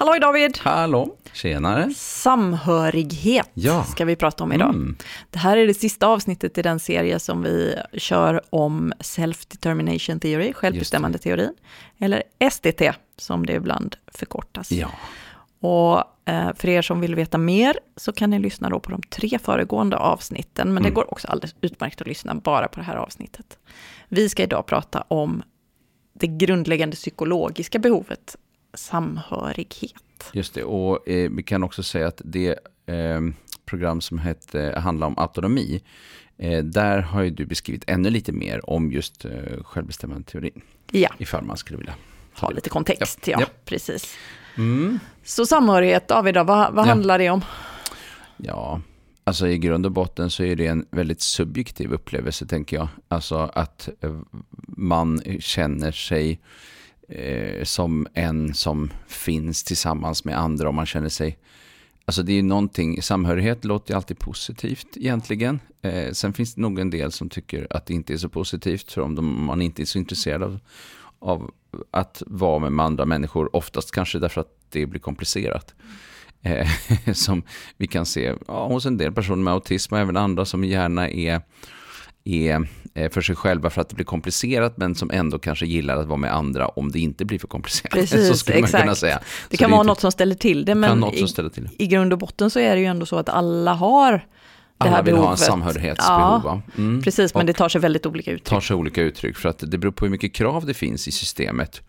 Halloj David! Hallå, tjenare. Samhörighet Ja. ska vi prata om idag. Mm. Det här är det sista avsnittet i den serie som vi kör om Self-Determination Theory, självbestämmande teorin, eller SDT som det ibland förkortas. Ja, Och eh, för er som vill veta mer så kan ni lyssna då på de tre föregående avsnitten, men det Mm. går också alldeles utmärkt att lyssna bara på det här avsnittet. Vi ska idag prata om det grundläggande psykologiska behovet, samhörighet. just det. Och eh, vi kan också säga att det eh, program som hette, handlar om autonomi, eh, där har ju du beskrivit ännu lite mer om just eh, självbestämmande teorin. Ja, Ifall man skulle vilja ha det. lite kontext, ja, Ja. precis. Mm. Så samhörighet, David, då, vad, vad Ja. handlar det om? Ja, alltså i grund och botten så är det en väldigt subjektiv upplevelse tänker jag. Alltså att eh, man känner sig eh, som en som finns tillsammans med andra om man känner sig Alltså det är ju någonting, samhörighet låter ju alltid positivt egentligen. Eh, sen finns det nog en del som tycker att det inte är så positivt för om de, man inte är så intresserad av, av att vara med andra människor. Oftast kanske därför att det blir komplicerat. Eh, som vi kan se ja, hos en del personer med autism och även andra som gärna är, är för sig själva för att det blir komplicerat men som ändå kanske gillar att vara med andra om det inte blir för komplicerat. Precis, så skulle man kunna exakt. säga. Det Så kan vara inte- något som ställer till det, men i, till det. i grund och botten så är det ju ändå så att alla har det Alla vill behovet. ha en samhörighetsbehov. va? Mm. Precis, men Och- det tar sig väldigt olika uttryck. tar sig olika uttryck för att det beror på hur mycket krav det finns i systemet.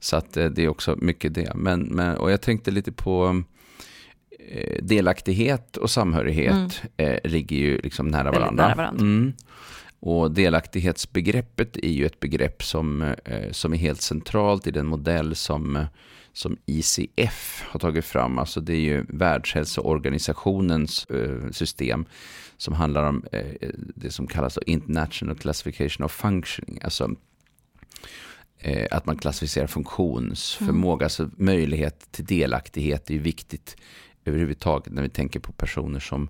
Så att eh, det är också mycket det. Men, men, och jag tänkte lite på eh, delaktighet och samhörighet eh, ligger ju liksom nära Väldigt varandra. nära varandra. Mm. Och delaktighetsbegreppet är ju ett begrepp som, eh, som är helt centralt i den modell som, eh, som ICF har tagit fram. Alltså det är ju Världshälsoorganisationens eh, system som handlar om det som kallas International Classification of Functioning. Alltså att man klassificerar funktionsförmåga, alltså möjlighet till delaktighet är ju viktigt överhuvudtaget när vi tänker på personer som,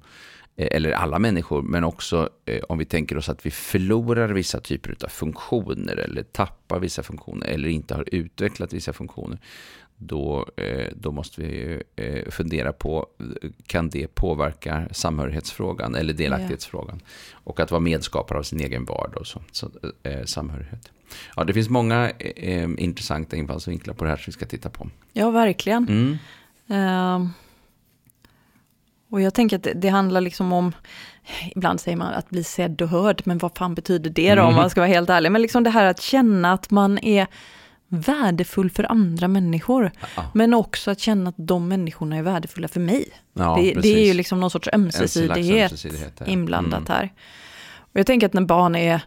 eller alla människor, men också eh, om vi tänker oss att vi förlorar vissa typer av funktioner eller tappar vissa funktioner eller inte har utvecklat vissa funktioner. Då, eh, då måste vi eh, fundera på, kan det påverka samhörighetsfrågan eller delaktighetsfrågan? Och att vara medskapare av sin egen vardag och så, så eh, samhörighet. Ja, det finns många eh, intressanta infallsvinklar på det här som vi ska titta på. Ja, verkligen. Mm. Ehm, och jag tänker att det, det handlar liksom om, ibland säger man att bli sedd och hörd, men vad fan betyder det då om Mm. man ska vara helt ärlig? Men liksom det här att känna att man är värdefull för andra människor, Ja. men också att känna att de människorna är värdefulla för mig. Ja, det, det är ju liksom någon sorts ömsesidighet, ömsesidighet där. inblandat Mm. här. Och jag tänker att när barn är,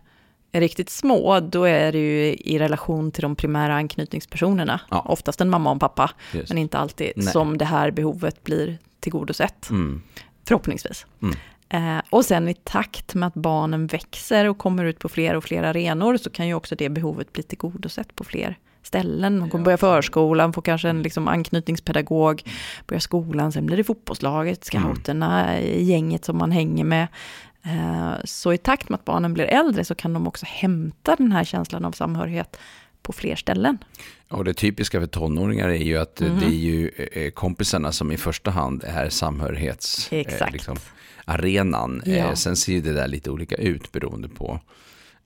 är riktigt små, då är det ju i relation till de primära anknytningspersonerna, Ja. oftast en mamma och en pappa, Just. men inte alltid, Nej. som det här behovet blir tillgodosett. Mm. Förhoppningsvis. Mm. Eh, och sen i takt med att barnen växer och kommer ut på fler och fler arenor så kan ju också det behovet bli tillgodosett på fler ställen. Man kommer börja förskolan, får kanske en liksom anknytningspedagog, börjar skolan, sen blir det fotbollslaget, scouterna, gänget som man hänger med. Eh, så i takt med att barnen blir äldre så kan de också hämta den här känslan av samhörighet på fler ställen. Och det typiska för tonåringar är ju att eh, Mhm. det är ju eh, kompisarna som i första hand är samhörighets... eh, Exakt. Liksom, arenan. Ja. Eh, sen ser ju det där lite olika ut beroende på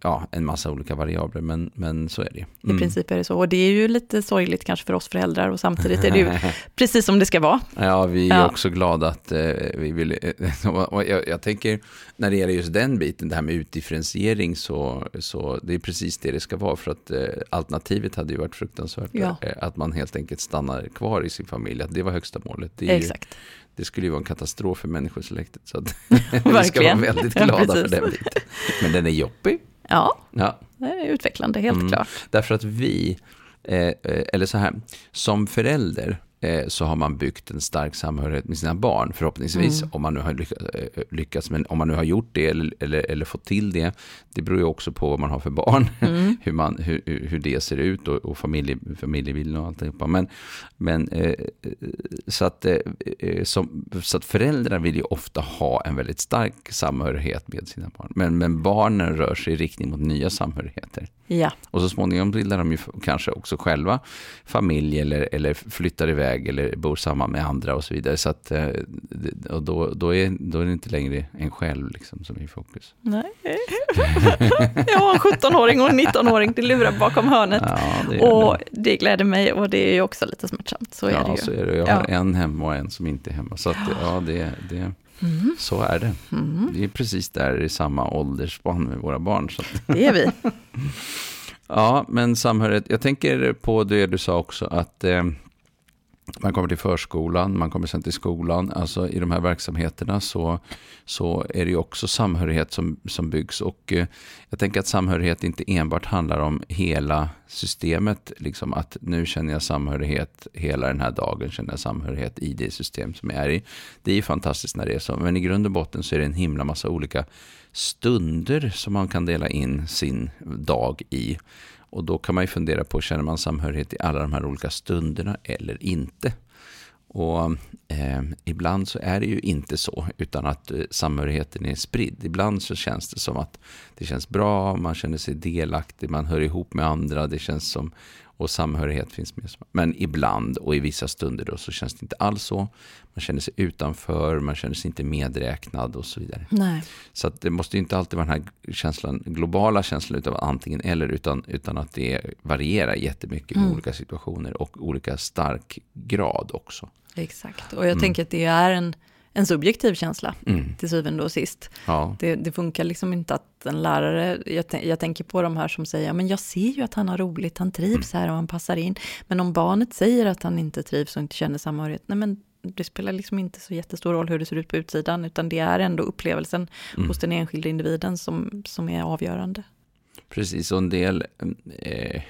ja, en massa olika variabler, men, men så är det ju. I Mm. princip är det så. Och det är ju lite sorgligt kanske för oss föräldrar och samtidigt är det ju precis som det ska vara. Ja, vi är Ja. också glada att eh, vi vill... Eh, och jag, jag tänker, när det gäller just den biten, det här med utdifferentiering, så, så det är precis det det ska vara. För att eh, alternativet hade ju varit fruktansvärt. Ja. Eh, att man helt enkelt stannar kvar i sin familj, att det var högsta målet. Det, är ju, Exakt. det skulle ju vara en katastrof för människosläktet. Så att vi ska vara väldigt Ja, glada för precis. den biten. Men den är jobbig. Ja, Ja, det är utvecklande, helt Mm. klart. Därför att vi, eh, eh, eller så här, som förälder så har man byggt en stark samhörighet med sina barn, förhoppningsvis, Mm. om man nu har lyckats, eh, lyckats. Men om man nu har gjort det eller, eller, eller fått till det, det beror ju också på vad man har för barn, Mm. hur, man, hur, hur det ser ut och, och familje, familjebilden och alltihopa. Men, men eh, eh, så, att, eh, eh, som, så att föräldrar vill ju ofta ha en väldigt stark samhörighet med sina barn. Men, men barnen rör sig i riktning mot nya Ja. Och så småningom bildar de ju kanske också själva familj eller, eller flyttar iväg eller bor samman med andra och så vidare. Så att, eh, och då, då, är, då är det inte längre en själv liksom som är i fokus. Nej. Jag har en 17-åring och en 19-åring, det lurar bakom hörnet. Ja, det och det. det gläder mig och det är ju också lite smärtsamt. Så är ja, det ju. så är det. Jag har ja. en hemma och en som inte är hemma. Så att, ja, det, det, Mm. Så är det. Mm. Vi är precis där i samma åldersspann med våra barn. Så. Det är vi. ja, men samhörighet. Jag tänker på det du sa också, att eh, man kommer till förskolan, man kommer sen till skolan. Alltså i de här verksamheterna så, så är det ju också samhörighet som, som byggs. Och eh, jag tänker att samhörighet inte enbart handlar om hela systemet. Liksom att nu känner jag samhörighet hela den här dagen, känner jag samhörighet i det system som jag är i. Det är ju fantastiskt när det är så. Men i grund och botten så är det en himla massa olika stunder som man kan dela in sin dag i. Och då kan man ju fundera på, känner man samhörighet i alla de här olika stunderna eller inte? Och eh, ibland så är det ju inte så, utan att eh, samhörigheten är spridd. Ibland så känns det som att det känns bra, man känner sig delaktig, man hör ihop med andra, det känns som och samhörighet finns med. Men ibland och i vissa stunder då så känns det inte alls så. Man känner sig utanför, man känner sig inte medräknad och så vidare. Nej. Så det måste inte alltid vara den här känslan, globala känslan av antingen eller, utan, utan att det varierar jättemycket mm. i olika situationer och olika stark grad också. Exakt, och jag mm. tänker att det är en en subjektiv känsla mm. till syvende och sist. Ja. Det, det, funkar liksom inte att en lärare, jag, jag, tänker på de här som säger, men jag ser ju att han har roligt, han trivs mm. här och han passar in. Men om barnet säger att han inte trivs och inte känner samhörighet, nej men det spelar liksom inte så jättestor roll hur det ser ut på utsidan, utan det är ändå upplevelsen mm. hos den enskilda individen som, som är avgörande. Precis, och en del, eh,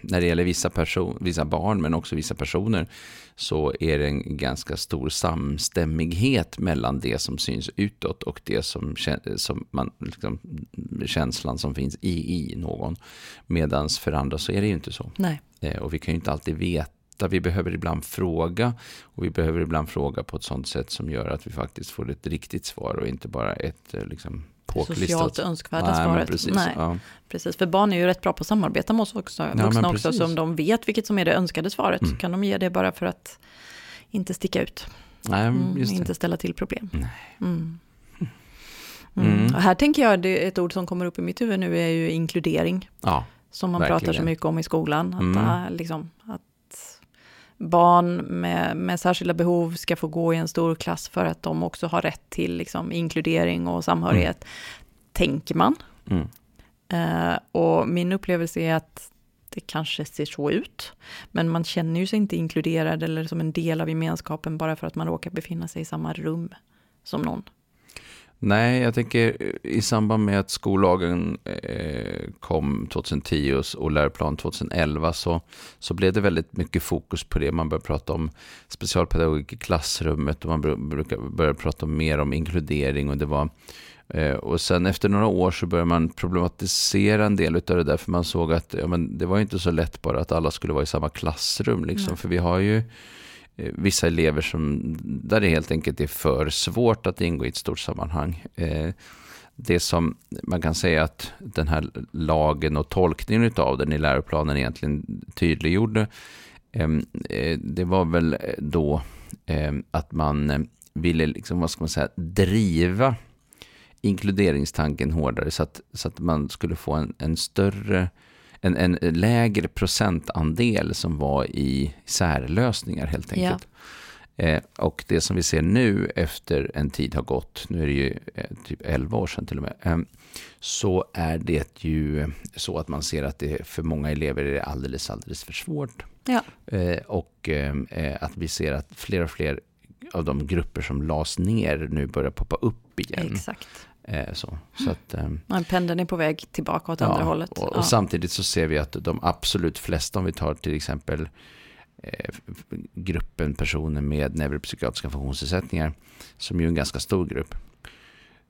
när det gäller vissa, person, vissa barn, men också vissa personer, så är det en ganska stor samstämmighet mellan det som syns utåt och det som, som man, liksom, känslan som finns i, i någon. Medan för andra så är det ju inte så. Nej. Eh, och vi kan ju inte alltid veta vi behöver ibland fråga och vi behöver ibland fråga på ett sånt sätt som gör att vi faktiskt får ett riktigt svar och inte bara ett eh, liksom, påklistrat. Socialt önskvärda Nej, svaret. Precis, Nej, ja. precis, för barn är ju rätt bra på att samarbeta med oss också, ja, vuxna också, så om de vet vilket som är det önskade svaret mm. så kan de ge det bara för att inte sticka ut. Nej, mm, inte ställa till problem. Mm. Mm. mm. Och här tänker jag, det ett ord som kommer upp i mitt huvud nu är ju inkludering. Ja, som man verkligen. pratar så mycket om i skolan. Att, mm. liksom, att barn med, med särskilda behov ska få gå i en stor klass för att de också har rätt till liksom, inkludering och samhörighet, mm. tänker man. Mm. Uh, och min upplevelse är att det kanske ser så ut, men man känner ju sig inte inkluderad eller som en del av gemenskapen bara för att man råkar befinna sig i samma rum som någon. Nej, jag tänker i samband med att skollagen eh, kom 2010 och läroplan 2011 så, så blev det väldigt mycket fokus på det. Man började prata om specialpedagogik i klassrummet och man började prata mer om inkludering och det var eh, och sen efter några år så började man problematisera en del av det där för man såg att ja, men det var inte så lätt bara att alla skulle vara i samma klassrum liksom. Mm. För vi har ju Eh, Eh, vissa elever som, där det helt enkelt är för svårt att ingå i ett stort sammanhang. Eh, det som man kan säga att den här lagen och tolkningen av den i läroplanen egentligen tydliggjorde, eh, det var väl då att man ville, liksom, vad ska man säga, driva inkluderingstanken hårdare så att, så att man skulle få en, en större en, en lägre procentandel som var i särlösningar helt enkelt. Ja. Eh, och det som vi ser nu efter en tid har gått, nu är det ju eh, typ 11 år sedan till och med, eh, så är det ju så att man ser att det för många elever är alldeles, alldeles för svårt. Ja. Eh, och eh, att vi ser att fler och fler av de grupper som lades ner nu börjar poppa upp igen. Exakt. Eh, så, så att, eh, ja, pendeln är på väg tillbaka åt ja, andra hållet. Och, och ja. samtidigt så ser vi att de absolut flesta, om vi tar till exempel eh, gruppen personer med neuropsykiatriska funktionsnedsättningar, som ju är en ganska stor grupp,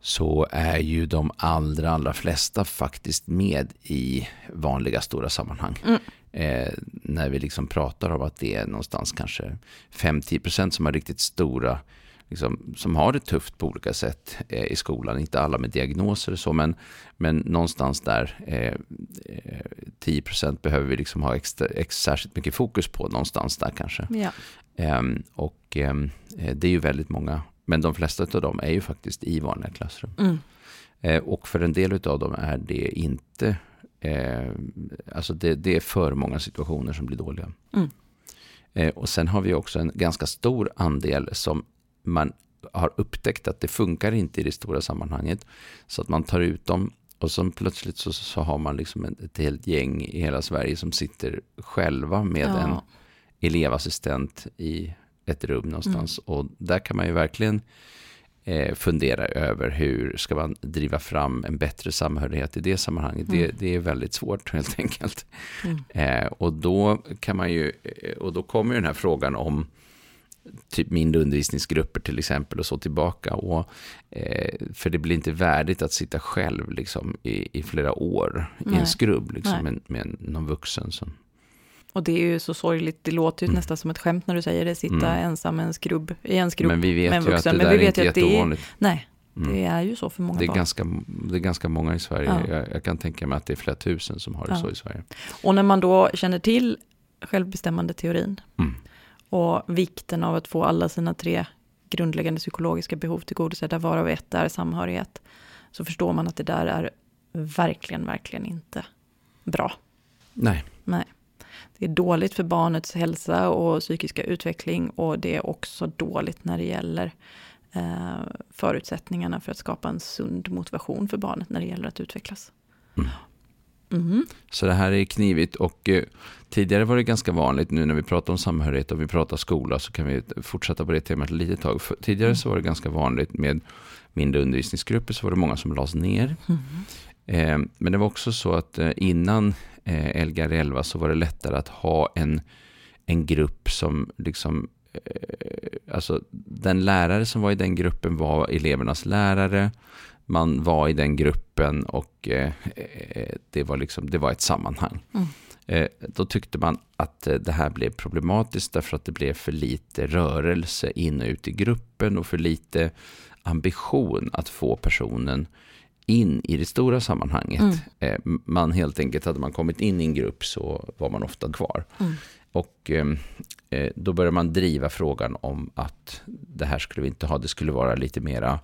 så är ju de allra, allra flesta faktiskt med i vanliga stora sammanhang. Mm. Eh, när vi liksom pratar om att det är någonstans kanske 5-10% som har riktigt stora liksom, som har det tufft på olika sätt eh, i skolan. Inte alla med diagnoser och så, men, men någonstans där eh, 10 eh, behöver vi liksom ha extra, extra, särskilt mycket fokus på någonstans där kanske. Ja. Um, och um, det är ju väldigt många, men de flesta av dem är ju faktiskt i vanliga klassrum. Mm. Uh, och för en del av dem är det inte, uh, alltså det, det, är för många situationer som blir dåliga. Mm. Och sen har vi också en ganska stor andel som man har upptäckt att det funkar inte i det stora sammanhanget. Så att man tar ut dem och så plötsligt så, så har man liksom ett, helt gäng i hela Sverige som sitter själva med ja. en elevassistent i ett rum någonstans. Mm. Och där kan man ju verkligen eh, fundera över hur ska man driva fram en bättre samhörighet i det sammanhanget. Mm. Det, det, är väldigt svårt helt enkelt. Mm. Eh, och då kan man ju, eh, och då kommer den här frågan om typ mindre undervisningsgrupper till exempel och så tillbaka. Och, eh, för det blir inte värdigt att sitta själv liksom, i, i flera år Nej. i en skrubb liksom, med, med någon vuxen. Som... Och det är ju så sorgligt, det låter ju mm. nästan som ett skämt när du säger det, sitta mm. ensam en skrubb, i en skrubb Men vi vet med en ju vuxen. att det där är inte jätteovanligt. nej, Mm. Det är ju så för många det är barn. Ganska, det är ganska många i Sverige. Ja. Jag, jag, kan tänka mig att det är flera tusen som har det ja. så i Sverige. Och när man då känner till självbestämmande teorin mm och vikten av att få alla sina tre grundläggande psykologiska behov tillgodosedda, varav ett är samhörighet, så förstår man att det där är verkligen, verkligen inte bra. Nej. Nej. Det är dåligt för barnets hälsa och psykiska utveckling och det är också dåligt när det gäller eh, förutsättningarna för att skapa en sund motivation för barnet när det gäller att utvecklas. Mm. Mm. Så det här är knivigt och eh, tidigare var det ganska vanligt, nu när vi pratar om samhörighet och vi pratar skola så kan vi fortsätta på det temat ett litet tag. För, tidigare så var det ganska vanligt med mindre undervisningsgrupper så var det många som lades ner. Mm. Eh, men det var också så att eh, innan eh, Lgr 11 så var det lättare att ha en, en grupp som liksom eh, Alltså den lärare som var i den gruppen var elevernas lärare man var i den gruppen och eh, eh, det, var liksom, det var ett sammanhang. Mm. Eh, då tyckte man att eh, det här blev problematiskt därför att det blev för lite rörelse in och ut i gruppen och för lite ambition att få personen in i det stora sammanhanget. Mm. Eh, man helt enkelt, hade man kommit in i en grupp så var man ofta kvar. Mm. Och eh, då började man driva frågan om att det här skulle vi inte ha, det skulle vara lite mera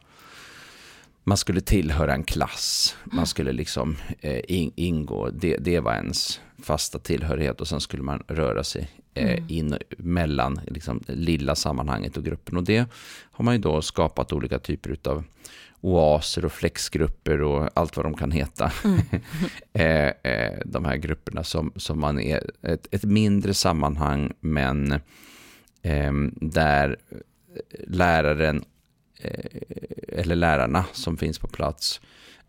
man skulle tillhöra en klass, man skulle liksom eh, in, ingå, det, det var ens fasta tillhörighet och sen skulle man röra sig eh, mm. in mellan liksom, lilla sammanhanget och gruppen. Och det har man ju då skapat olika typer av oaser och flexgrupper och allt vad de kan heta. Mm. eh, eh, de här grupperna som, som man är ett, ett mindre sammanhang men eh, där läraren eller lärarna som finns på plats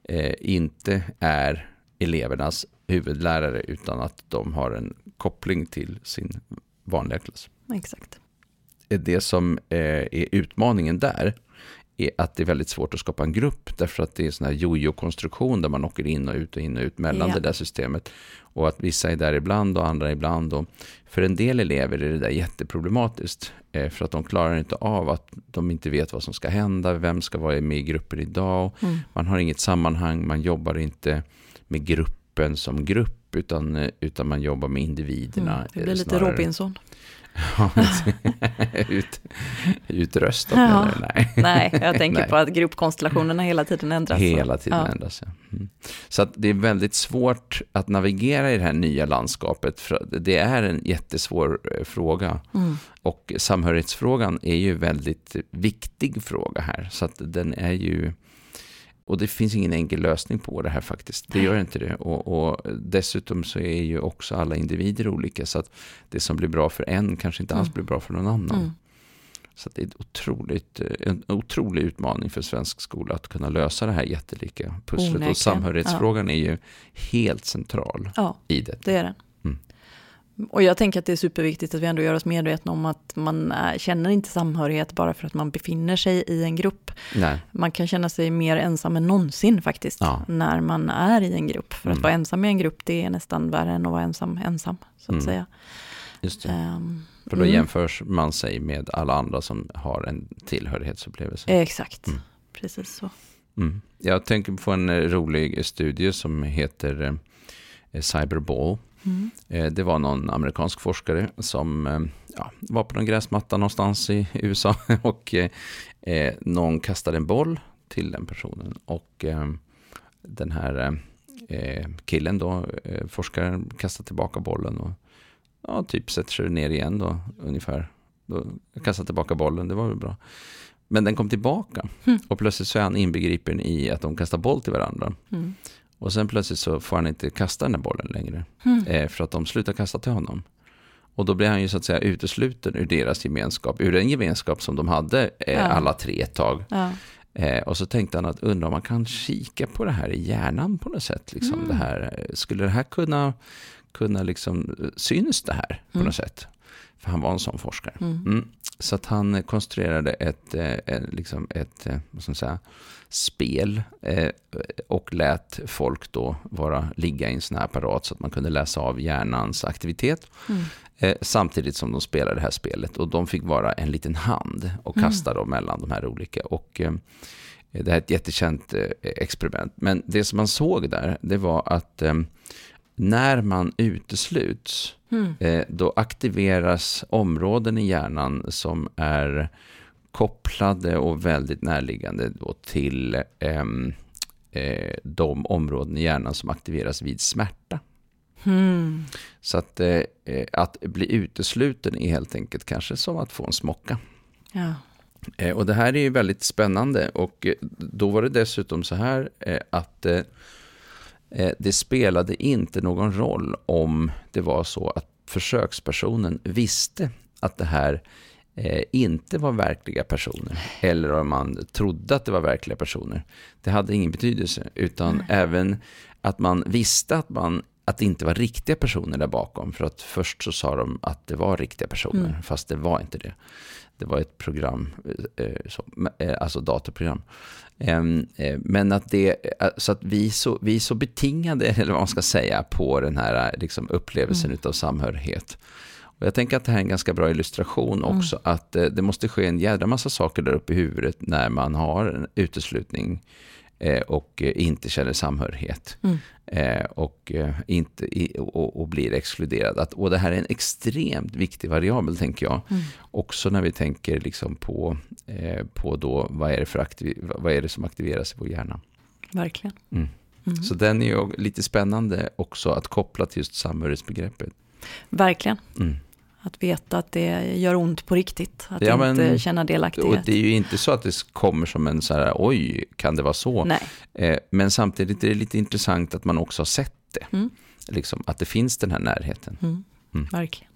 eh, inte är elevernas huvudlärare utan att de har en koppling till sin vanliga klass. Exakt. Det som eh, är utmaningen där är att det är väldigt svårt att skapa en grupp därför att det är sån här jojo-konstruktion där man åker in och ut och in och ut mellan ja. det där systemet. Och att vissa är där ibland och andra ibland. Och för en del elever är det där jätteproblematiskt. Eh, för att de klarar inte av att de inte vet vad som ska hända, vem ska vara med i gruppen idag. Mm. Man har inget sammanhang, man jobbar inte med gruppen som grupp utan, eh, utan man jobbar med individerna. Mm, det blir lite snarare. Robinson. Ut, utröstat ja. Nej. Nej, jag tänker Nej. på att gruppkonstellationerna hela tiden ändras. Hela tiden ja. ändras, ja. Mm. Så att det är väldigt svårt att navigera i det här nya landskapet. För det är en jättesvår eh, fråga. Mm. Och samhörighetsfrågan är ju väldigt viktig fråga här. Så att den är ju och det finns ingen enkel lösning på det här faktiskt. Det gör inte det. Och, och, dessutom så är ju också alla individer olika. Så att det som blir bra för en kanske inte alls mm. blir bra för någon annan. Mm. Så det är otroligt, en otrolig utmaning för svensk skola att kunna lösa det här jättelika pusslet. Onäkligen. Och samhörighetsfrågan ja. är ju helt central ja, i det. det är den. Och jag tänker att det är superviktigt att vi ändå gör oss medvetna om att man känner inte samhörighet bara för att man befinner sig i en grupp. Nej. Man kan känna sig mer ensam än någonsin faktiskt, ja. när man är i en grupp. För mm. att vara ensam i en grupp, det är nästan värre än att vara ensam ensam, så att mm. säga. Just det. Ehm, För då mm. jämförs man sig med alla andra som har en tillhörighetsupplevelse. Exakt, Mm. precis så. Mm. Jag tänker på en eh, rolig studie som heter eh, Cyberball. Mm. Eh, Det var någon amerikansk forskare som eh, ja, var på någon gräsmatta någonstans i USA och eh, eh, någon kastade en boll till den personen och eh, den här eh, killen då, forskaren, kastar tillbaka bollen och ja, typ sätter sig ner igen då ungefär. Då kastar tillbaka bollen, det var väl bra. Men den kom tillbaka Mm. och plötsligt så är han inbegripen i att de kastar boll till varandra. Mm. Och sen plötsligt så får han inte kasta den här bollen längre. Mm. Eh, för att de slutar kasta till honom. Och då blir han ju så att säga utesluten ur deras gemenskap, ur den gemenskap som de hade eh, Ja. alla tre ett tag. Ja. Eh, och så tänkte han att undra om man kan kika på det här i hjärnan på något sätt. Liksom, Mm. det här, skulle det här kunna, kunna liksom, eh, syns det här på Mm. något sätt? För han var en sån forskare. Mm. Mm. Så att han eh, konstruerade ett, eh, liksom ett eh, vad ska man säga, spel eh, och lät folk då vara, ligga i en sån här apparat så att man kunde läsa av hjärnans aktivitet Mm. eh, samtidigt som de spelade det här spelet. Och de fick vara en liten hand och Mm. kasta dem mellan de här olika. Och eh, det här är ett jättekänt experiment. Men det som man såg där, det var att när man utesluts Mm. eh, då aktiveras områden i hjärnan som är kopplade och väldigt närliggande till ehm, eh, de områden i hjärnan som aktiveras vid smärta. Mm. Så att, eh, att bli utesluten är helt enkelt kanske som att få en smocka. Ja. Och det här är ju väldigt spännande och då var det dessutom så här att det spelade inte någon roll om det var så att försökspersonen visste att det här eh, inte var verkliga personer eller om man trodde att det var verkliga personer. Det hade ingen betydelse utan även att man visste att man att det inte var riktiga personer där bakom. För att först så sa de att det var riktiga personer, Mm. fast det var inte det. Det var ett program, eh, så, eh, alltså datorprogram. Em, eh, Men att det, eh, så att vi är så, vi är så betingade, eller vad man ska säga, på den här eh, liksom, upplevelsen utav samhörighet. Och jag tänker att det här är en ganska bra illustration också, att eh, det måste ske en jädra massa saker där uppe i huvudet när man har en uteslutning eh, och eh, inte känner samhörighet. Mm. Eh, och, eh, inte, och, och blir exkluderad. Att, och det här är en extremt viktig variabel, tänker jag. Mm. Också när vi tänker liksom på, eh, på då, vad, är det för aktiv, vad är det som aktiveras i vår hjärna. Verkligen. Mm. Mm. Så den är ju lite spännande också att koppla till just samhörighetsbegreppet. Verkligen. Att veta att det gör ont på riktigt. Att Ja, men- inte känna Och delaktighet. det är ju inte så att det kommer som en så här, oj, kan det vara så? Nej. Eh, men samtidigt är det lite intressant att man också har sett det. Mm. Liksom, att det finns den här närheten. Mm. Mm. Verkligen.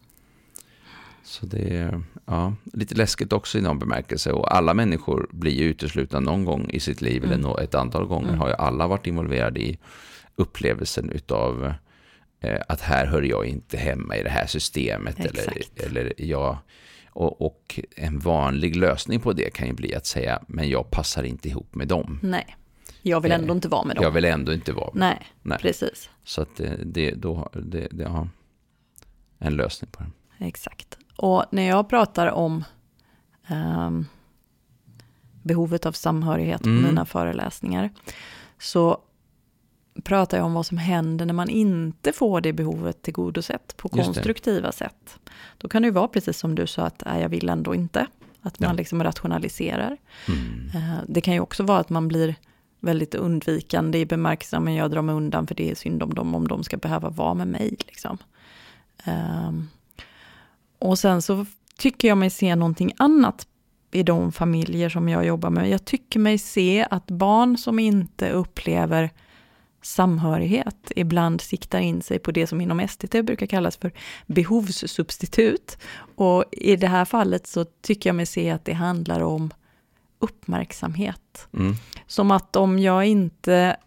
Så det är ja, lite läskigt också i någon bemärkelse. Och alla människor blir ju uteslutna någon gång i sitt liv, eller Mm. ett antal gånger Mm. har ju alla varit involverade i upplevelsen utav att här hör jag inte hemma i det här systemet. Eller, Exakt. eller jag, och, och en vanlig lösning på det kan ju bli att säga, men jag passar inte ihop med dem. Nej. Jag vill Eh, ändå inte vara med dem. Jag vill ändå inte vara med Nej, Nej. precis. Så att det, det, då, det, det har en lösning på det. Exakt. Och när jag pratar om ehm, behovet av samhörighet på Mm. mina föreläsningar så pratar jag om vad som händer när man inte får det behovet tillgodosett på konstruktiva sätt. Då kan det ju vara precis som du sa att "Nej, jag vill ändå inte. Att man Ja. liksom rationaliserar. Mm. Eh, Det kan ju också vara att man blir väldigt undvikande i bemärkelsen, men jag drar mig undan för det är synd om dem om de ska behöva vara med mig. Liksom. Ehm, och sen så tycker jag mig se någonting annat i de familjer som jag jobbar med. Jag tycker mig se att barn som inte upplever samhörighet ibland siktar in sig på det som inom STT brukar kallas för behovssubstitut. Och i det här fallet så tycker jag mig se att det handlar om uppmärksamhet. Mm. Som att om jag inte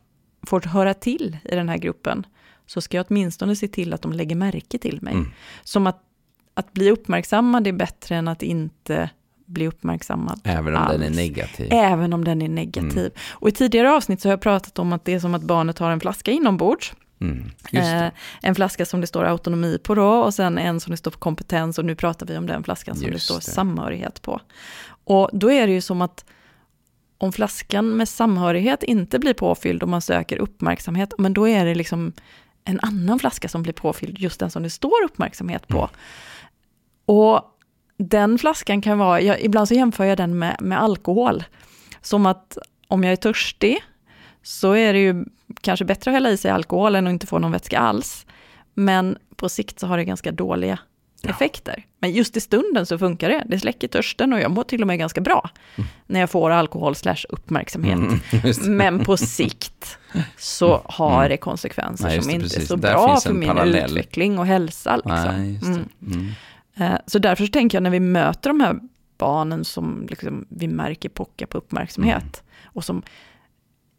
får höra till i den här gruppen så ska jag åtminstone se till att de lägger märke till mig. Mm. Som att, att bli uppmärksammad är bättre än att inte bli uppmärksammad Även om den är alls. negativ. Även om den är negativ. Och i tidigare avsnitt så har jag pratat om att det är som att barnet har en flaska inombords. Mm. Eh, en flaska som det står autonomi på då och sen en som det står kompetens och nu pratar vi om den flaskan som Just det står det. samhörighet på. Och då är det ju som att om flaskan med samhörighet inte blir påfylld och man söker uppmärksamhet, men då är det liksom en annan flaska som blir påfylld, just den som det står uppmärksamhet på. Mm. Och den flaskan kan vara, jag, ibland så jämför jag den med, med alkohol. Som att om jag är törstig så är det ju kanske bättre att hälla i sig alkohol än att inte få någon vätska alls. Men på sikt så har det ganska dåliga Ja. effekter. Men just i stunden så funkar det. Det släcker törsten och jag mår till och med ganska bra när jag får alkohol slash uppmärksamhet. Mm. Men på sikt så har Mm. det konsekvenser Nej, som det, inte är precis. så Där bra för min parallell. utveckling och hälsa. Liksom. Nej, Eh, Så därför så tänker jag när vi möter de här barnen som liksom vi märker pockar på uppmärksamhet Mm. och som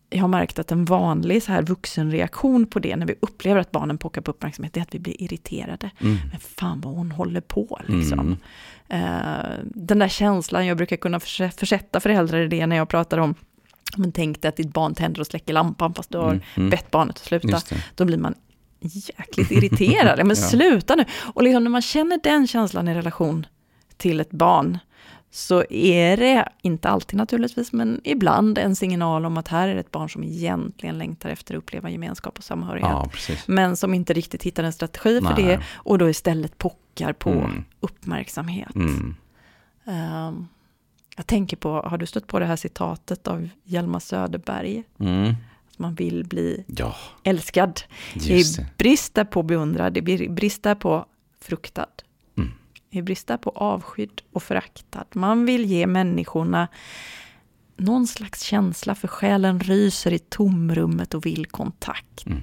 jag har märkt att en vanlig så här vuxenreaktion på det när vi upplever att barnen pockar på uppmärksamhet det är att vi blir irriterade. Mm. Men fan vad hon håller på liksom. Mm. Eh, den där känslan, jag brukar kunna förse- försätta föräldrar i det när jag pratar om men tänk dig att ditt barn tänder och släcker lampan fast du har Mm, mm. bett barnet att sluta. Då blir man jäkligt irriterad. Men Ja. sluta nu! Och liksom när man känner den känslan i relation till ett barn, så är det, inte alltid naturligtvis, men ibland en signal om att här är det ett barn som egentligen längtar efter att uppleva gemenskap och samhörighet. Ja. Men som inte riktigt hittar en strategi för Nej. det och då istället pockar på Mm. uppmärksamhet. Mm. Ehm, jag tänker på, har du stött på det här citatet av Hjalmar Söderberg? Mm. Att man vill bli Ja, älskad. Just det. brist på beundrad, det är brist på fruktad. Mm. Är brist på avskydd och föraktad. Man vill ge människorna någon slags känsla för själen ryser i tomrummet och vill kontakt Mm.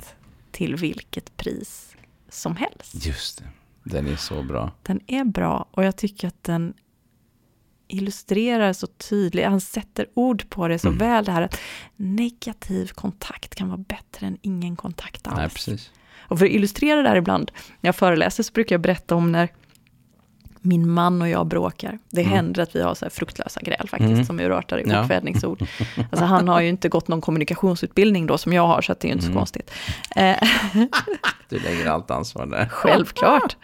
till vilket pris som helst. Just det. Den är så bra. Den är bra och jag tycker att den illustrerar så tydligt, han sätter ord på det så Mm. väl det här att negativ kontakt kan vara bättre än ingen kontakt alls. Nej, precis. Och för att illustrera det här ibland, när jag föreläser så brukar jag berätta om när min man och jag bråkar. Det Mm. händer att vi har så här fruktlösa gräl faktiskt, Mm. som urartar i Ja. okvädningsord. Alltså han har ju inte gått någon kommunikationsutbildning då som jag har, så att det är ju inte Mm. så konstigt. Eh, Du lägger allt ansvar där. självklart.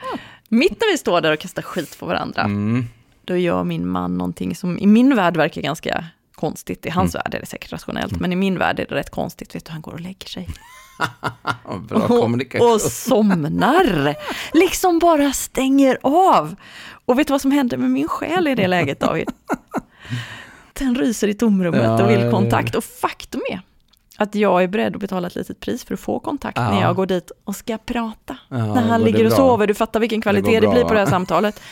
Mitt när vi står där och kastar skit på varandra, Mm. Då gör min man någonting som i min värld verkar ganska konstigt. I hans Mm. värld är det säkert rationellt, men i min värld är det rätt konstigt. Vet du, han går och lägger sig. Bra kommunikation. och somnar. Liksom bara stänger av. Och vet du vad som händer med min själ i det läget David? Den ryser i tomrummet Ja, och vill kontakt. Och faktum är att jag är beredd att betala ett litet pris för att få kontakt Ja. när jag går dit och ska prata. Ja, när han det ligger och bra? sover, du fattar vilken kvalitet det, bra, blir på det här samtalet.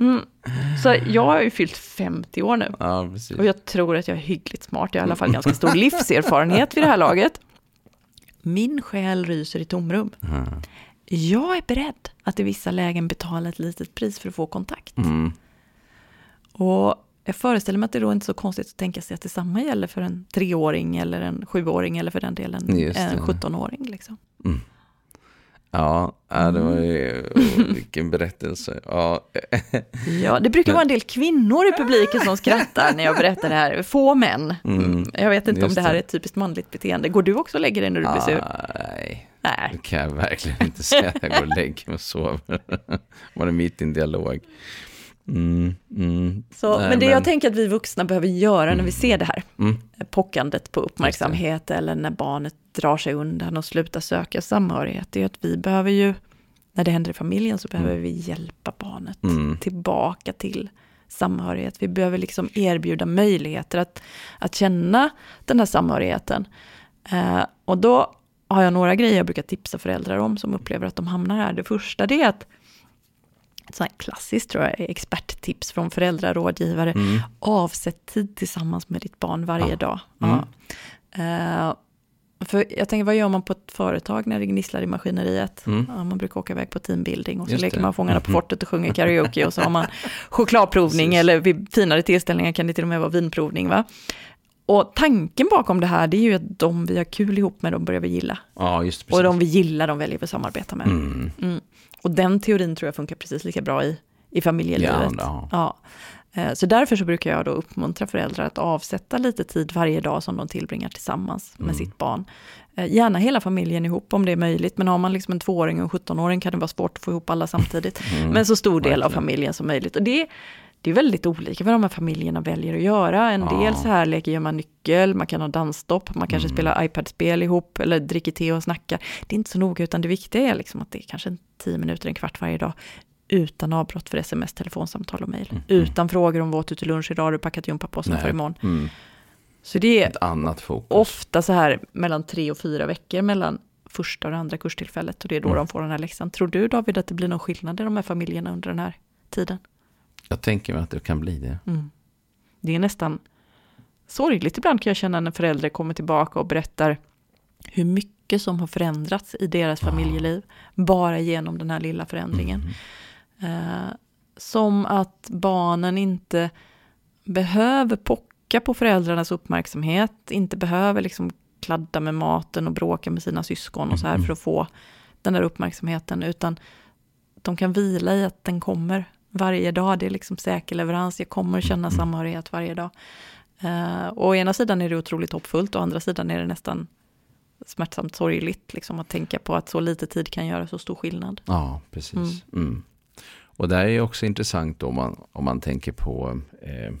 Mm. Så jag har ju fyllt 50 år nu. Ja, precis. Och jag tror att jag är hyggligt smart, jag har i alla fall ganska stor livserfarenhet vid det här laget. Min själ ryser i tomrum. Mm. Jag är beredd att i vissa lägen betala ett litet pris för att få kontakt. Mm. Och jag föreställer mig att det då inte är så konstigt att tänka sig att detsamma gäller för en treåring eller en sjuåring eller för den delen en det. 17-åring. Liksom. Ja, ja, det var Mm. ju, oh, vilken berättelse. Ja. Ja, det brukar vara en del kvinnor i publiken som skrattar när jag berättar det här. Få män. Mm. Jag vet inte om det här det. är ett typiskt manligt beteende. Går du också och lägger dig när du blir sur? Nej, Nej. det kan jag verkligen inte säga. Jag går och lägger mig och sover. Var det mitt i en dialog? Mm, mm. Så, Nej, men det jag tänker att vi vuxna behöver göra när vi ser det här, Mm. pockandet på uppmärksamhet eller när barnet drar sig undan och slutar söka samhörighet, det är att vi behöver ju, när det händer i familjen så behöver vi hjälpa barnet Mm. tillbaka till samhörighet. Vi behöver liksom erbjuda möjligheter att, att känna den här samhörigheten. Eh, och då har jag några grejer jag brukar tipsa föräldrar om som upplever att de hamnar här. Det första det är att, ett sånt här klassiskt tror jag, experttips från föräldrarådgivare. Mm. Avsätt tid tillsammans med ditt barn varje Ja. dag. Mm. Ja. För jag tänker, vad gör man på ett företag när det gnisslar i maskineriet? Mm. Ja, man brukar åka iväg på teambuilding och så Just leker det. man Fångarna på Mhm. fortet och sjunger karaoke och så har man chokladprovning Precis. eller vid finare tillställningar kan det till och med vara vinprovning. Va? Och tanken bakom det här det är ju att de vi har kul ihop med, de börjar vi gilla. Ja, just Och precis. de vi gillar, de väljer vi att samarbeta med. Mm. Mm. Och den teorin tror jag funkar precis lika bra i, i familjelivet. Ja, ja. Eh, Så därför så brukar jag då uppmuntra föräldrar att avsätta lite tid varje dag som de tillbringar tillsammans med Mm. sitt barn. Eh, gärna hela familjen ihop om det är möjligt, men har man liksom en tvååring och en 17-åring kan det vara svårt att få ihop alla samtidigt. Mm. Men så stor del av familjen som möjligt. Och det, det är väldigt olika vad de här familjerna väljer att göra. En ja. del så här leker gör man nyckel, man kan ha dansstopp, man kanske mm. spelar iPad-spel ihop eller dricker te och snackar. Det är inte så noga, utan det viktiga är liksom att det är kanske tio minuter, en kvart varje dag utan avbrott för sms, telefonsamtal och mejl. Mm. Utan frågor om vad åt du till lunch idag, har du packat gympapåsen för imorgon. Mm. Så det är Ett annat fokus. ofta så här mellan tre och fyra veckor mellan första och andra kurstillfället och det är då mm. de får den här läxan. Tror du David att det blir någon skillnad i de här familjerna under den här tiden? Jag tänker mig att det kan bli det. Mm. Det är nästan sorgligt ibland kan jag känna när föräldrar kommer tillbaka och berättar hur mycket som har förändrats i deras familjeliv. Bara genom den här lilla förändringen. Mm. Uh, som att barnen inte behöver pocka på föräldrarnas uppmärksamhet, inte behöver liksom kladda med maten och bråka med sina syskon och så här mm. för att få den där uppmärksamheten, utan de kan vila i att den kommer varje dag. Det är liksom säker leverans. Jag kommer känna mm. samhörighet varje dag. Uh, och å ena sidan är det otroligt hoppfullt, och å andra sidan är det nästan smärtsamt sorgligt liksom, att tänka på att så lite tid kan göra så stor skillnad. Ja, precis. Mm. Mm. Och det är också intressant om man, om man tänker på eh,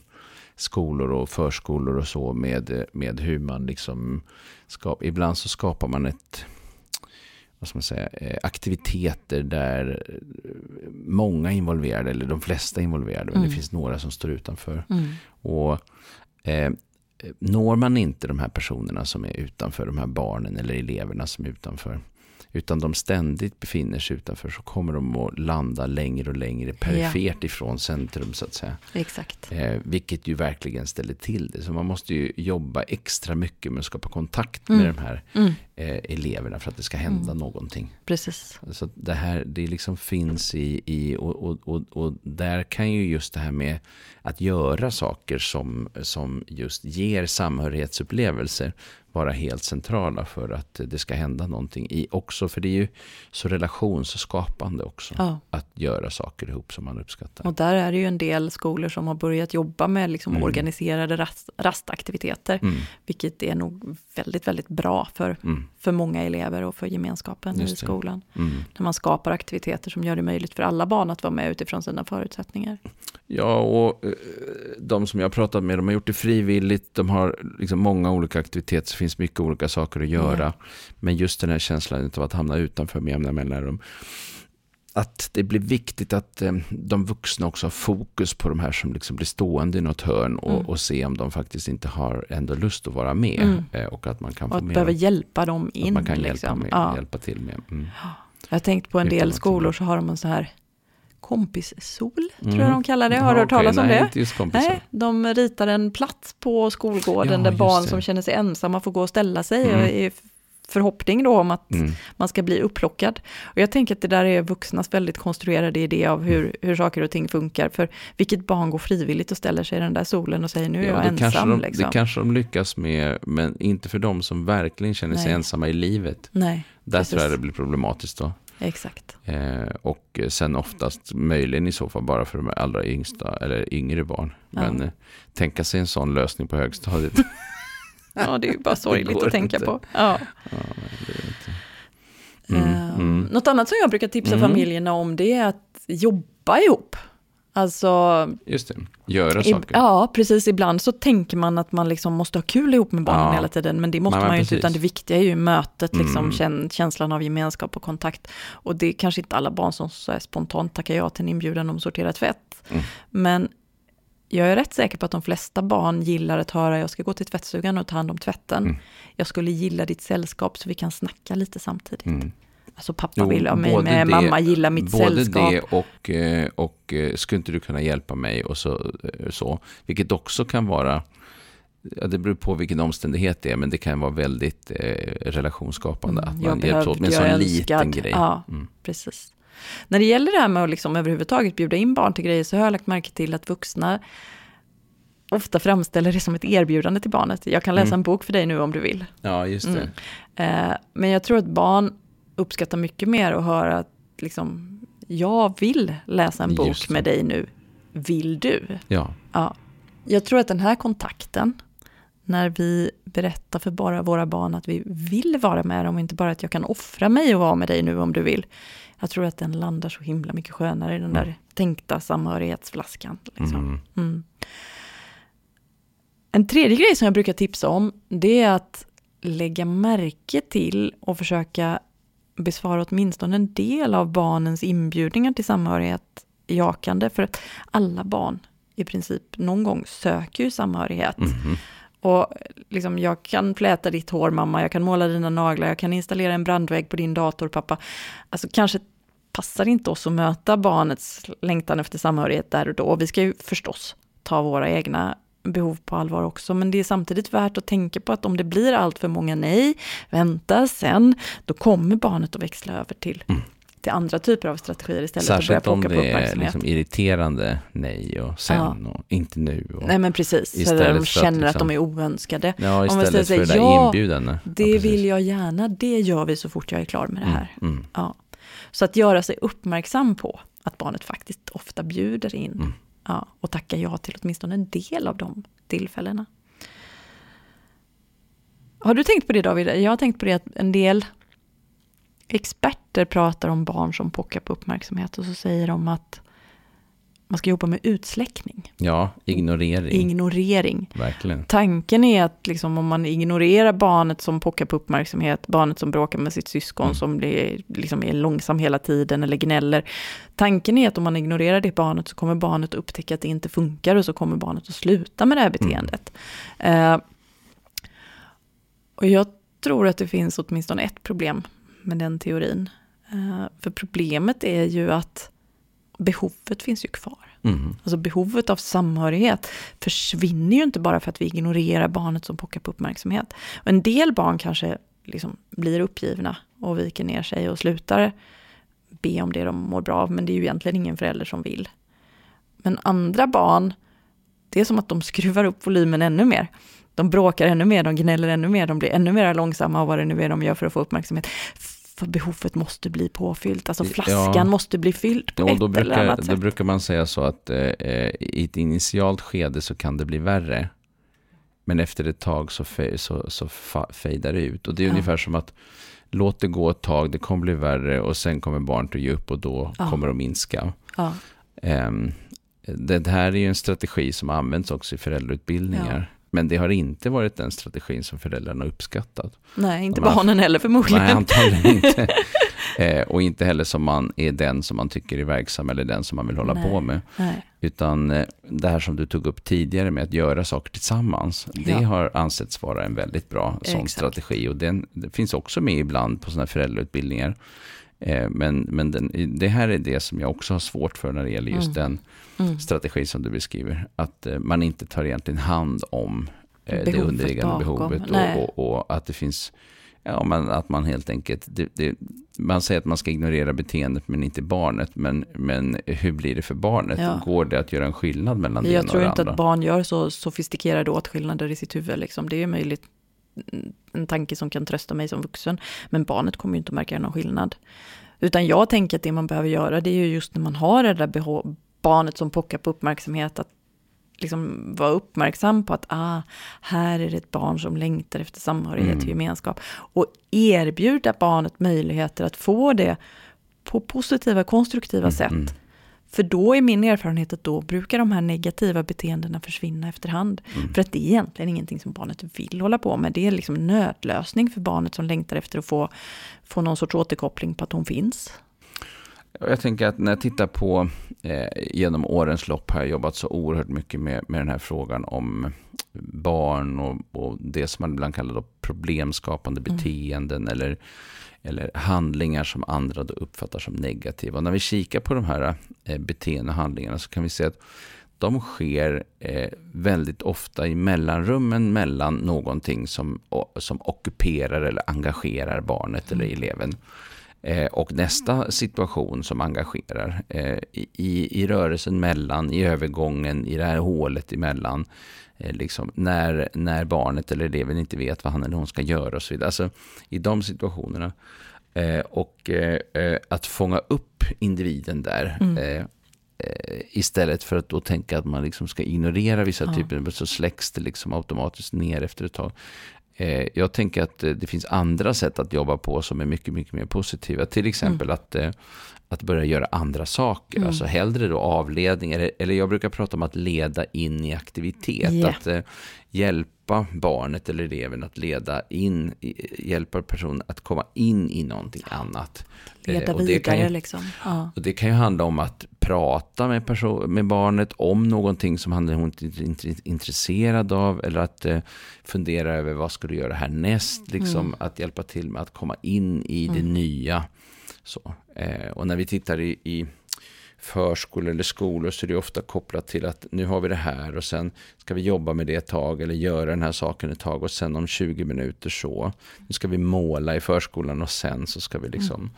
skolor och förskolor och så med, med hur man liksom skapar, ibland så skapar man ett vad ska man säga, eh, aktiviteter där många är involverade, eller de flesta är involverade, men det mm. finns några som står utanför. Mm. Och eh, Når man inte de här personerna som är utanför, de här barnen eller eleverna som är utanför, utan de ständigt befinner sig utanför så kommer de att landa längre och längre perifert ja. ifrån centrum så att säga. Exakt. Eh, vilket ju verkligen ställer till det. Så man måste ju jobba extra mycket med att skapa kontakt med mm. de här mm. eh, eleverna för att det ska hända mm. någonting. Precis. Så det här, det liksom finns i, i och, och, och, och, där kan ju just det här med att göra saker som, som just ger samhörighetsupplevelser vara helt centrala för att det ska hända någonting. I också, för det är ju så relationsskapande också. Ja. Att göra saker ihop som man uppskattar. Och där är det ju en del skolor som har börjat jobba med liksom mm. organiserade rast, rastaktiviteter. Mm. Vilket är nog väldigt, väldigt bra för, mm. för många elever och för gemenskapen i skolan. Mm. När man skapar aktiviteter som gör det möjligt för alla barn att vara med utifrån sina förutsättningar. Ja, och eh, de som jag har pratat med, de har gjort det frivilligt. De har liksom många olika aktiviteter finns mycket olika saker att göra. Mm. Men just den här känslan av att hamna utanför med jämna mellanrum. Att det blir viktigt att eh, de vuxna också har fokus på de här som liksom blir stående i något hörn och, mm. och se om de faktiskt inte har ändå lust att vara med. Mm. Eh, och att man kan och få att behöva hjälpa dem in. Att man kan liksom. hjälpa, med, ja. hjälpa till med. Mm. Jag har tänkt på en del skolor så har de en så här kompissol, mm. tror jag de kallar det. Har du hört okay, talas om nej, det? Nej, de ritar en plats på skolgården ja, där barn det. som känner sig ensamma får gå och ställa sig mm. i förhoppning då om att mm. man ska bli upplockad. Och jag tänker att det där är vuxnas väldigt konstruerade idé av hur, mm. hur saker och ting funkar. För vilket barn går frivilligt och ställer sig i den där solen och säger nu är ja, jag ensam. De, liksom. Det kanske de lyckas med, men inte för de som verkligen känner Nej. sig ensamma i livet. Nej, Där precis. tror jag det blir problematiskt då. Exakt. Eh, och sen oftast möjligen i så fall bara för de allra yngsta eller yngre barn. Ja. Men eh, tänka sig en sån lösning på högstadiet. ja, det är ju bara sorgligt att tänka inte. på. Ja. ja mm, eh, mm. Något annat som jag brukar tipsa mm. familjerna om det är att jobba ihop. Alltså, Just det, göra saker. Ja, precis. Ibland så tänker man att man liksom måste ha kul ihop med barnen ja. hela tiden, men det måste man, man ju inte, utan det viktiga är ju mötet, liksom, mm. känslan av gemenskap och kontakt. Och det är kanske inte alla barn som så spontant tackar ja till en inbjudan om att sortera tvätt. Mm. Men jag är rätt säker på att de flesta barn gillar att höra, jag ska gå till tvättstugan och ta hand om tvätten. Mm. Jag skulle gilla ditt sällskap så vi kan snacka lite samtidigt. Mm. Alltså pappa jo, vill ha mig med, det, mamma gillar mitt både sällskap. Både det och, eh, och eh, skulle inte du kunna hjälpa mig och så, eh, så. Vilket också kan vara, ja, det beror på vilken omständighet det är, men det kan vara väldigt eh, relationsskapande. Mm, att man hjälps åt med en sån liten grej. Ja, mm. precis. När det gäller det här med att liksom överhuvudtaget bjuda in barn till grejer så har jag lagt märke till att vuxna ofta framställer det som ett erbjudande till barnet. Jag kan läsa mm. en bok för dig nu om du vill. Ja, just det. Mm. Eh, men jag tror att barn uppskattar mycket mer att höra att liksom, jag vill läsa en bok med dig nu. Vill du? Ja. ja. Jag tror att den här kontakten, när vi berätta för bara våra barn att vi vill vara med dem, inte bara att jag kan offra mig och vara med dig nu om du vill. Jag tror att den landar så himla mycket skönare i den där tänkta samhörighetsflaskan. Liksom. Mm. Mm. En tredje grej som jag brukar tipsa om, det är att lägga märke till och försöka besvara åtminstone en del av barnens inbjudningar till samhörighet jakande. För att alla barn i princip någon gång söker ju samhörighet. Mhm. Och liksom, jag kan fläta ditt hår mamma, jag kan måla dina naglar, jag kan installera en brandvägg på din dator pappa. Alltså kanske passar inte oss att möta barnets längtan efter samhörighet där och då. Vi ska ju förstås ta våra egna behov på allvar också, men det är samtidigt värt att tänka på att om det blir allt för många nej, vänta sen, då kommer barnet att växla över till, Mm. till andra typer av strategier istället Särskilt om börja plocka på det är liksom irriterande nej och sen och inte nu. Och, Nej men precis, så Istället de att känner att, liksom- de är oönskade. ja, om man istället för säger det ja, inbjudande. Ja, Det precis. vill jag gärna, det gör vi så fort jag är klar med det här. Mm, mm. Ja. Så att göra sig uppmärksam på att barnet faktiskt ofta bjuder in Mm ja, och tacka ja till åtminstone en del av de tillfällena. Har du tänkt på det David? Jag har tänkt på det att en del experter pratar om barn som pockar på uppmärksamhet och så säger de att man ska jobba med utsläckning, Ja, ignorering. ignorering. Verkligen. Tanken är att liksom om man ignorerar barnet som pockar på uppmärksamhet, barnet som bråkar med sitt syskon Mm. som blir, liksom är långsam hela tiden eller gnäller. Tanken är att om man ignorerar det barnet så kommer barnet upptäcka att det inte funkar och så kommer barnet att sluta med det här beteendet. Eh, och jag tror att det finns åtminstone ett problem med den teorin. Eh, för problemet är ju att behovet finns ju kvar. Mm. Alltså behovet av samhörighet försvinner ju inte bara för att vi ignorerar barnet som pockar på uppmärksamhet. Och en del barn kanske liksom blir uppgivna och viker ner sig och slutar be om det de mår bra av, men det är ju egentligen ingen förälder som vill. Men andra barn, det är som att de skruvar upp volymen ännu mer. De bråkar ännu mer, de gnäller ännu mer, de blir ännu mer långsamma och vad det nu är de gör för att få uppmärksamhet. För behovet måste bli påfyllt, alltså Ja. flaskan måste bli fylld på Ja, ett då eller brukar, annat då sätt. brukar man säga så att eh, eh, i ett initialt skede så kan det bli värre. Men efter ett tag så, fe, så, så fejdar det ut. Och det är Ja. ungefär som att låt det gå ett tag, det kommer bli värre och sen kommer barnet att ge upp och då Ja. kommer det att minska. Ja. Ehm, det här är ju en strategi som används också i föräldrautbildningar. Men det har inte varit den strategin som föräldrarna har uppskattat. Nej, inte Man- barnen heller förmodligen. Nej, antagligen inte. Eh, och inte heller som man är den som man tycker är verksam eller den som man vill hålla Nej. på med. Nej. Utan eh, det här som du tog upp tidigare med att göra saker tillsammans. Det Ja. har ansetts vara en väldigt bra sån Exakt. strategi. Och den det finns också med ibland på sådana här föräldrautbildningar. Eh, men men den, det här är det som jag också har svårt för när det gäller just Mm. den Mm. strategi som du beskriver. Att eh, man inte tar egentligen hand om eh, det Behovet underliggande bakom. behovet. Och, och, och att det finns, ja men att man helt enkelt, det, det, man säger att man ska ignorera beteendet men inte barnet. Men, men hur blir det för barnet? Ja. Går det att göra en skillnad mellan det Jag ena och tror det inte andra? att barn gör så sofistikerade åtskillnader i sitt huvud. Liksom. Det är möjligt en tanke som kan trösta mig som vuxen. Men barnet kommer ju inte att märka någon skillnad. Utan jag tänker att det man behöver göra det är ju just när man har det där behov, barnet som pockar på uppmärksamhet. Att liksom vara uppmärksam på att ah, här är det ett barn som längtar efter samhörighet Mm. och gemenskap. Och erbjuda barnet möjligheter att få det på positiva, konstruktiva sätt. Mm. För då är min erfarenhet att då brukar de här negativa beteendena försvinna efterhand. Mm. För att det är egentligen ingenting som barnet vill hålla på med. Det är liksom nödlösning för barnet som längtar efter att få, få någon sorts återkoppling på att hon finns. Jag tänker att när jag tittar på, eh, genom årens lopp har jag jobbat så oerhört mycket med, med den här frågan om barn och, och det som man ibland kallar då problemskapande Mm. beteenden eller, eller handlingar som andra då uppfattar som negativa. Och när vi kikar på de här eh, beteenden och handlingarna så kan vi se att de sker eh, väldigt ofta i mellanrummen mellan någonting som, som ockuperar eller engagerar barnet eller eleven. Eh, och nästa situation som engagerar eh, i, i rörelsen mellan, i övergången, i det här hålet emellan. Eh, liksom, när, när barnet eller eleven inte vet vad han eller hon ska göra och så vidare. Alltså i de situationerna. Eh, och eh, eh, att fånga upp individen där. Mm. Eh, eh, istället för att då tänka att man liksom ska ignorera vissa Ja. typer, så släcks det liksom automatiskt ner efter ett tag. Eh, jag tänker att eh, det finns andra sätt att jobba på som är mycket, mycket mer positiva. Till exempel mm. att, eh, att börja göra andra saker. Mm. Alltså hellre då avledning, eller, eller jag brukar prata om att leda in i aktivitet. Yeah. Att hjälpa barnet eller eleven att leda in, hjälpa personen att komma in i någonting annat. Leda och vidare ju, liksom. Ja. Och det kan ju handla om att prata med, person, med barnet om någonting som han eller hon inte är intresserad av. Eller att eh, fundera över vad ska du göra härnäst. Liksom, mm. Att hjälpa till med att komma in i mm. det nya. Så, eh, och när vi tittar i, i förskolor eller skolor så är det ofta kopplat till att nu har vi det här och sen ska vi jobba med det ett tag eller göra den här saken ett tag och sen om 20 minuter så. Nu ska vi måla i förskolan och sen så ska vi liksom mm.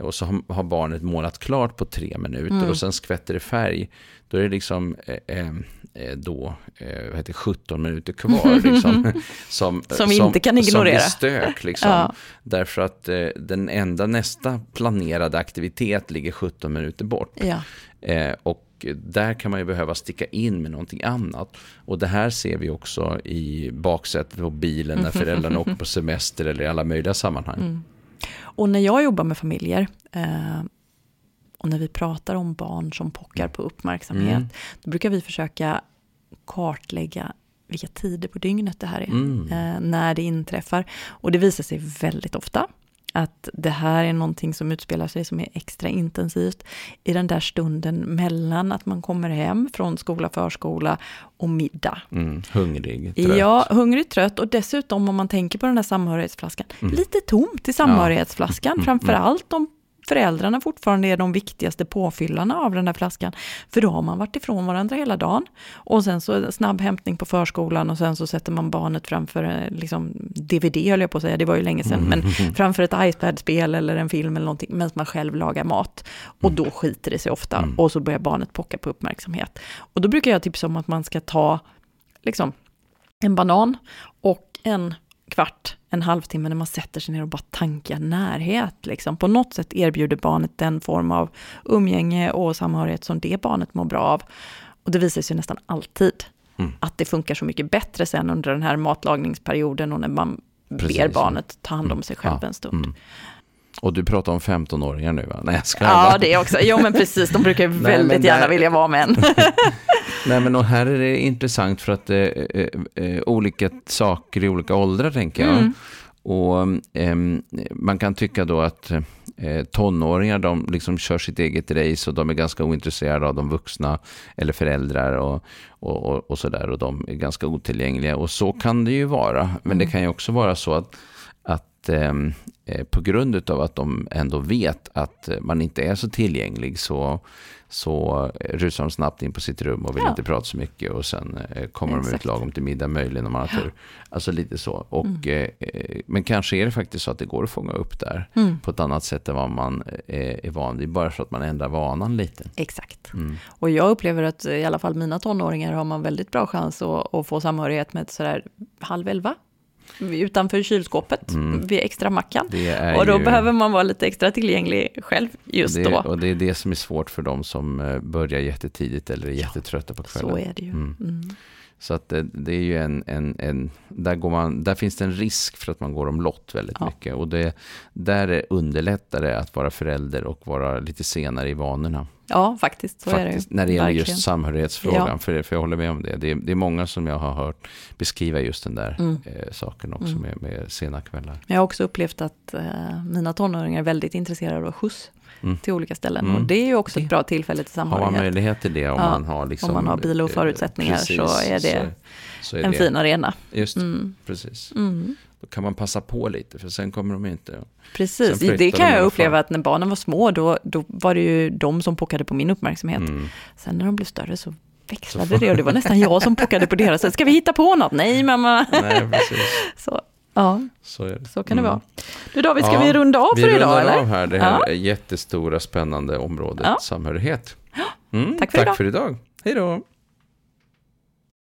Och så har, barnet målat klart på tre minuter mm. och sen skvätter det färg. Då är det liksom eh, eh, eh då, eh, vad heter 17 minuter kvar. Liksom, som, som inte kan ignorera. Som blir stök. Liksom, ja. Därför att eh, den enda nästa planerade aktivitet ligger 17 minuter bort. Ja. Eh, och där kan man ju behöva sticka in med någonting annat. Och det här ser vi också i baksätet på bilen när föräldrarna åker på semester eller i alla möjliga sammanhang. Mm. Och när jag jobbar med familjer eh, och när vi pratar om barn som pockar på uppmärksamhet, mm. då brukar vi försöka kartlägga vilka tider på dygnet det här är, mm. eh, när det inträffar. Och det visar sig väldigt ofta att det här är någonting som utspelar sig som är extra intensivt i den där stunden mellan att man kommer hem från skola, förskola och middag. Mm, hungrig, trött. Ja, hungrig, trött och dessutom om man tänker på den här samhörighetsflaskan, mm. lite tomt i samhörighetsflaskan, ja. framför allt om föräldrarna fortfarande är de viktigaste påfyllarna av den här flaskan. För då har man varit ifrån varandra hela dagen. Och sen så snabb hämtning på förskolan och sen så sätter man barnet framför eh, liksom, DVD höll jag på att säga, det var ju länge sedan, men mm. framför ett iPad-spel eller en film eller någonting, medan man själv lagar mat. Och då skiter det sig ofta mm. och så börjar barnet pocka på uppmärksamhet. Och då brukar jag tipsa om att man ska ta liksom, en banan och en kvart, en halvtimme när man sätter sig ner och bara tankar närhet. Liksom. På något sätt erbjuder barnet den form av umgänge och samhörighet som det barnet mår bra av. Och det visar sig nästan alltid mm. att det funkar så mycket bättre sen under den här matlagningsperioden och när man Precis. ber barnet ta hand om sig själv ja. en stund. Mm. Och du pratar om 15-åringar nu va? Nej, jag ska Ja, det också. Jo, men precis. De brukar ju väldigt gärna vilja vara en. Nej, men och här är det intressant för att eh, eh, eh, olika saker i olika åldrar, tänker jag. Mm. Och eh, man kan tycka då att eh, tonåringar, de liksom kör sitt eget race och de är ganska ointresserade av de vuxna eller föräldrar och, och, och, och sådär. Och de är ganska otillgängliga. Och så kan det ju vara. Men mm. det kan ju också vara så att att ehm, eh, på grund av att de ändå vet att man inte är så tillgänglig så, så rusar de snabbt in på sitt rum och vill ja. inte prata så mycket och sen eh, kommer Exakt. de ut lagom till middag möjligen om man har tur. Alltså lite så. Och, mm. eh, eh, men kanske är det faktiskt så att det går att fånga upp där mm. på ett annat sätt än vad man eh, är van vid, bara för att man ändrar vanan lite. Exakt. Mm. Och jag upplever att i alla fall mina tonåringar har man väldigt bra chans att, att få samhörighet med sådär halv elva utanför kylskåpet mm. vid extra mackan. Och då ju... behöver man vara lite extra tillgänglig själv just det, då. Och det är det som är svårt för de som eh, börjar jättetidigt eller är jättetrötta på kvällen. Så är det ju. Mm. Mm. Så att det, det, är ju en, en, en där, går man, där finns det en risk för att man går omlott väldigt ja. mycket. Och det, där är underlättare att vara förälder och vara lite senare i vanorna. Ja, faktiskt. Så faktiskt, är det När det gäller Verkligen. just samhörighetsfrågan. Ja. För, för jag håller med om det. det är, det är många som jag har hört beskriva just den där mm. eh, saken också mm. med, med sena kvällar. Jag har också upplevt att eh, mina tonåringar är väldigt intresserade av skjuts. Mm. till olika ställen. Mm. Och det är ju också ett bra tillfälle till samhörighet. Har man möjlighet till det om ja, man har liksom, Om man har bil och förutsättningar precis, så är det så, så är en det. fin arena. Just mm. precis. Mm. Då kan man passa på lite för sen kommer de inte. Precis, det kan jag uppleva att när barnen var små då, då var det ju de som pockade på min uppmärksamhet. Mm. Sen när de blev större så växlade det och det var nästan jag som pockade på deras. Ska vi hitta på något? Nej mamma. Nej, precis. Så, Ja, så, så kan det mm. vara. Du David, ska ja, vi runda av för idag? Vi rundar av här det här ja. jättestora spännande området ja. samhörighet. Mm, tack för tack idag. för idag. Hej då.